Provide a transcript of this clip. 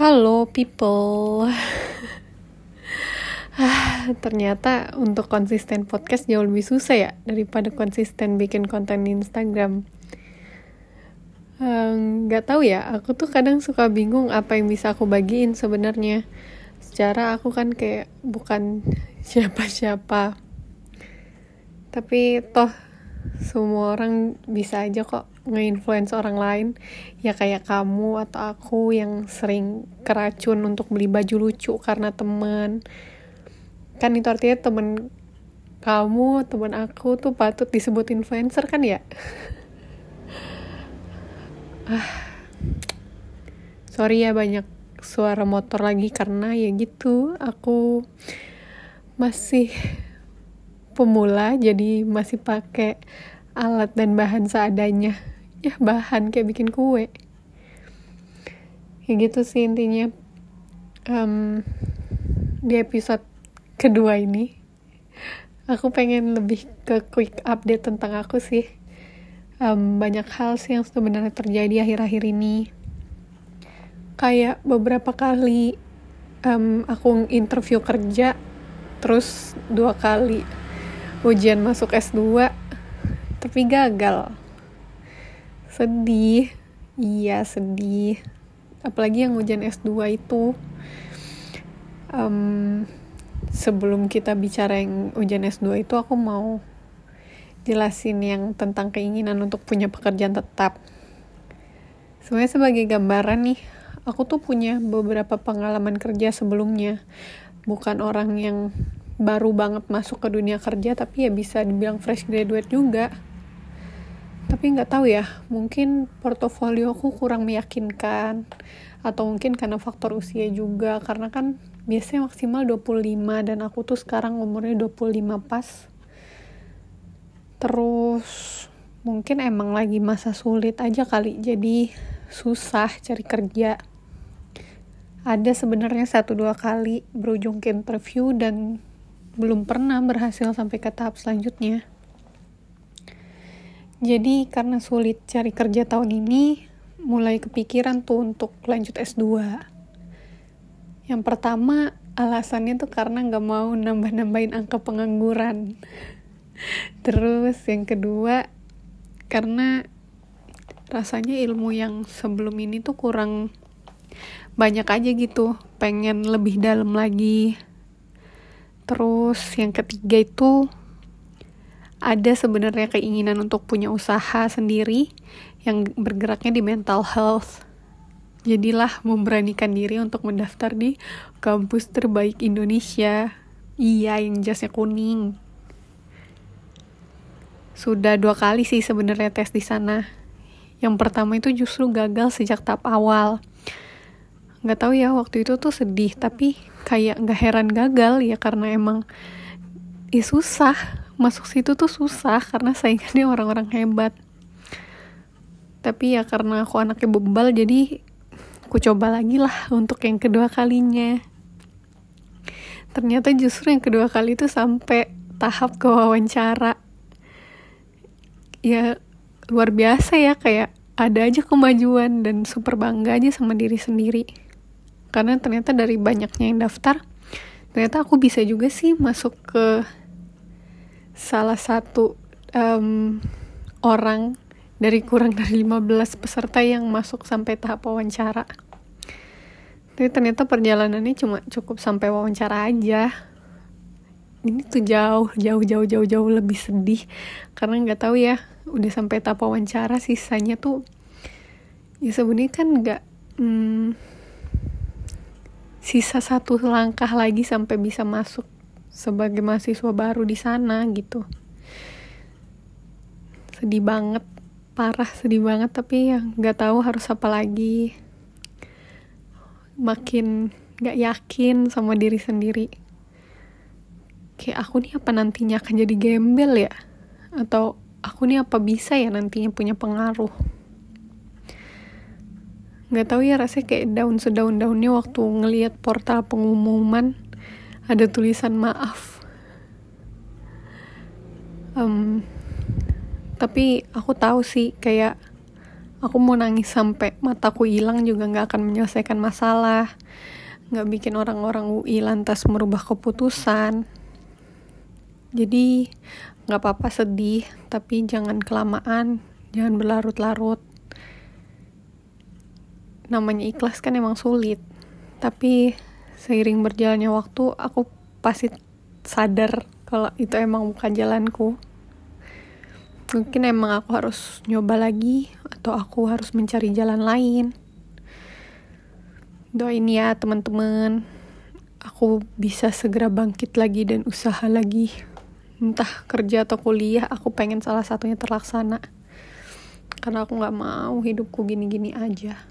Halo people. Ah, ternyata untuk konsisten podcast jauh lebih susah ya daripada konsisten bikin konten di Instagram. Nggak um, tahu ya, aku tuh kadang suka bingung apa yang bisa aku bagiin sebenarnya. Secara aku kan kayak bukan siapa-siapa. Tapi toh semua orang bisa aja kok nge-influence orang lain. Ya kayak kamu atau aku yang sering keracun untuk beli baju lucu karena temen kan itu artinya temen kamu temen aku tuh patut disebut influencer kan ya? Ah. Sorry ya banyak suara motor lagi karena ya gitu aku masih pemula jadi masih pakai alat dan bahan seadanya. Ya bahan kayak bikin kue. Kayak gitu sih intinya. Um, di episode kedua ini aku pengen lebih ke quick update tentang aku sih. Um, banyak hal sih yang sebenarnya terjadi akhir-akhir ini. Kayak beberapa kali um, aku interview kerja terus dua kali ujian masuk S2 tapi gagal. Sedih. Iya sedih. Apalagi yang ujian S2 itu. Um, sebelum kita bicara yang ujian S2 itu aku mau jelasin yang tentang keinginan untuk punya pekerjaan tetap. Sebenarnya sebagai gambaran nih aku tuh punya beberapa pengalaman kerja sebelumnya. Bukan orang yang baru banget masuk ke dunia kerja tapi ya bisa dibilang fresh graduate juga. Tapi nggak tahu ya mungkin portofolio aku kurang meyakinkan atau mungkin karena faktor usia juga karena kan biasanya maksimal 25 dan aku tuh sekarang umurnya 25 pas. Terus mungkin emang lagi masa sulit aja kali jadi susah cari kerja. Ada sebenarnya satu dua kali berujung ke interview dan belum pernah berhasil sampai ke tahap selanjutnya jadi karena sulit cari kerja tahun ini, mulai kepikiran tuh untuk lanjut S2. Yang pertama, alasannya tuh karena nggak mau nambah-nambahin angka pengangguran. Terus yang kedua, karena rasanya ilmu yang sebelum ini tuh kurang banyak aja gitu, pengen lebih dalam lagi. Terus yang ketiga itu ada sebenarnya keinginan untuk punya usaha sendiri yang bergeraknya di mental health. Jadilah memberanikan diri untuk mendaftar di kampus terbaik Indonesia. Iya, yang jasnya kuning. Sudah dua kali sih sebenarnya tes di sana. Yang pertama itu justru gagal sejak tahap awal. Nggak tahu ya waktu itu tuh sedih, tapi kayak nggak heran gagal ya karena emang ya susah. Masuk situ tuh susah karena saingannya orang-orang hebat. Tapi ya karena aku anaknya bebal jadi aku coba lagi lah untuk yang kedua kalinya. Ternyata justru yang kedua kali itu sampai tahap ke wawancara ya luar biasa ya kayak ada aja kemajuan dan super bangga aja sama diri sendiri karena ternyata dari banyaknya yang daftar ternyata aku bisa juga sih masuk ke salah satu um, orang dari kurang dari 15 peserta yang masuk sampai tahap wawancara. Tapi ternyata perjalanannya cuma cukup sampai wawancara aja. Ini tuh jauh, jauh, jauh, jauh, jauh lebih sedih karena nggak tahu ya, udah sampai tahap wawancara sisanya tuh ya sebenarnya kan nggak hmm, sisa satu langkah lagi sampai bisa masuk sebagai mahasiswa baru di sana gitu. Sedih banget parah sedih banget tapi ya nggak tahu harus apa lagi. Makin nggak yakin sama diri sendiri. Kayak aku nih apa nantinya akan jadi gembel ya? Atau aku nih apa bisa ya nantinya punya pengaruh nggak tahu ya rasanya kayak daun sedaun daunnya waktu ngelihat portal pengumuman ada tulisan maaf. Um, tapi aku tahu sih kayak aku mau nangis sampai mataku hilang juga nggak akan menyelesaikan masalah. Nggak bikin orang-orang UI lantas merubah keputusan. Jadi nggak apa-apa sedih tapi jangan kelamaan jangan berlarut-larut namanya ikhlas kan emang sulit. Tapi seiring berjalannya waktu aku pasti sadar kalau itu emang bukan jalanku. Mungkin emang aku harus nyoba lagi atau aku harus mencari jalan lain. Doain ya teman-teman. Aku bisa segera bangkit lagi dan usaha lagi. Entah kerja atau kuliah aku pengen salah satunya terlaksana. Karena aku nggak mau hidupku gini-gini aja